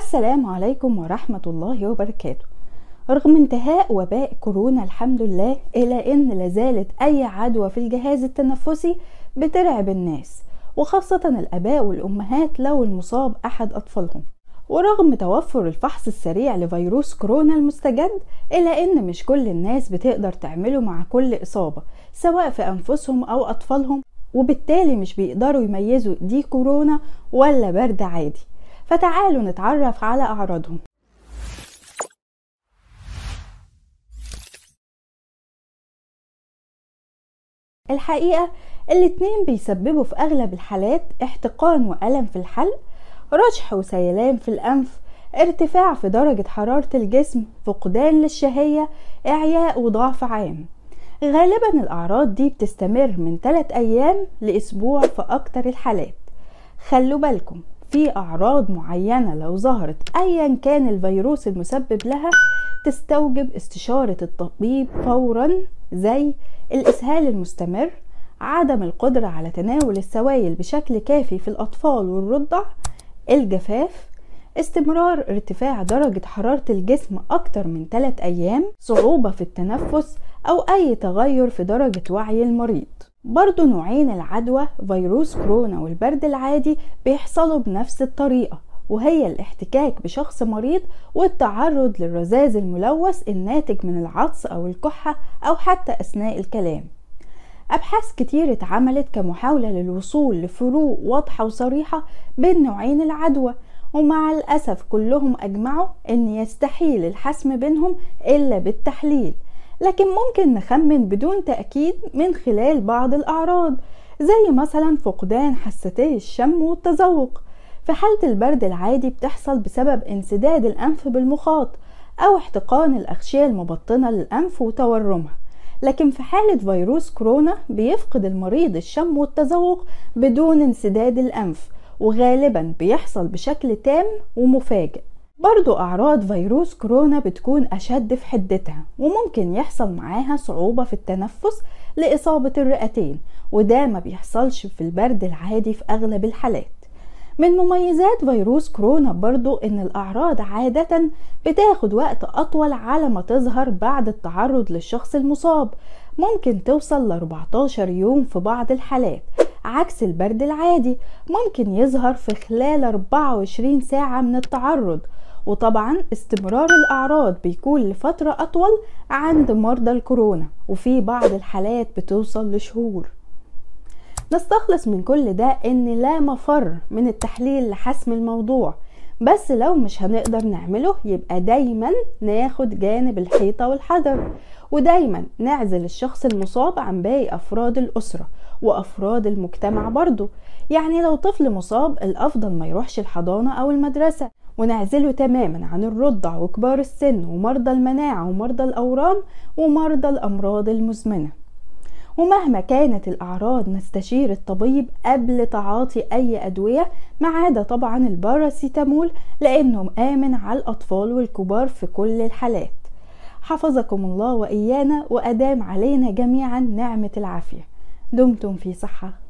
السلام عليكم ورحمة الله وبركاته. رغم انتهاء وباء كورونا الحمد لله إلى أن لازالت أي عدوى في الجهاز التنفسي بترعب الناس وخاصة الآباء والأمهات لو المصاب أحد أطفالهم. ورغم توفر الفحص السريع لفيروس كورونا المستجد إلا أن مش كل الناس بتقدر تعمله مع كل إصابة سواء في أنفسهم أو أطفالهم وبالتالي مش بيقدروا يميزوا دي كورونا ولا برد عادي. فتعالوا نتعرف على أعراضهم. الحقيقة الاتنين بيسببوا في أغلب الحالات احتقان وألم في الحلق رشح وسيلان في الأنف ارتفاع في درجة حرارة الجسم فقدان للشهية إعياء وضعف عام. غالبا الأعراض دي بتستمر من 3 أيام لأسبوع في أكتر الحالات. خلوا بالكم. في أعراض معينة لو ظهرت أيا كان الفيروس المسبب لها تستوجب استشارة الطبيب فورا زي الإسهال المستمر عدم القدرة على تناول السوائل بشكل كافي في الأطفال والرضع الجفاف استمرار ارتفاع درجة حرارة الجسم أكتر من 3 أيام صعوبة في التنفس أو أي تغير في درجة وعي المريض. برضو نوعين العدوى فيروس كورونا والبرد العادي بيحصلوا بنفس الطريقة وهي الاحتكاك بشخص مريض والتعرض للرذاذ الملوث الناتج من العطس أو الكحة أو حتى أثناء الكلام. أبحاث كتير اتعملت كمحاولة للوصول لفروق واضحة وصريحة بين نوعين العدوى ومع الأسف كلهم أجمعوا أن يستحيل الحسم بينهم إلا بالتحليل. لكن ممكن نخمن بدون تأكيد من خلال بعض الأعراض زي مثلا فقدان حستي الشم والتذوق. في حالة البرد العادي بتحصل بسبب انسداد الأنف بالمخاط أو احتقان الأغشية المبطنة للأنف وتورمها. لكن في حالة فيروس كورونا بيفقد المريض الشم والتذوق بدون انسداد الأنف وغالبا بيحصل بشكل تام ومفاجئ. برضو أعراض فيروس كورونا بتكون أشد في حدتها وممكن يحصل معاها صعوبة في التنفس لإصابة الرئتين وده ما بيحصلش في البرد العادي في أغلب الحالات. من مميزات فيروس كورونا برضو إن الأعراض عادة بتاخد وقت أطول على ما تظهر بعد التعرض للشخص المصاب ممكن توصل ل 14 يوم في بعض الحالات عكس البرد العادي ممكن يظهر في خلال 24 ساعة من التعرض وطبعا استمرار الأعراض بيكون لفترة أطول عند مرضى الكورونا وفي بعض الحالات بتوصل لشهور. نستخلص من كل ده إن لا مفر من التحليل لحسم الموضوع بس لو مش هنقدر نعمله يبقى دايما ناخد جانب الحيطة والحذر ودايما نعزل الشخص المصاب عن باقي أفراد الأسرة وأفراد المجتمع برضو يعني لو طفل مصاب الأفضل ما يروحش الحضانة أو المدرسة ونعزله تماما عن الرضع وكبار السن ومرضى المناعة ومرضى الأورام ومرضى الأمراض المزمنة. ومهما كانت الأعراض نستشير الطبيب قبل تعاطي أي أدوية ما عدا طبعا الباراسيتامول لأنه آمن على الأطفال والكبار في كل الحالات. حفظكم الله وإيانا وأدام علينا جميعا نعمة العافية. دمتم في صحة.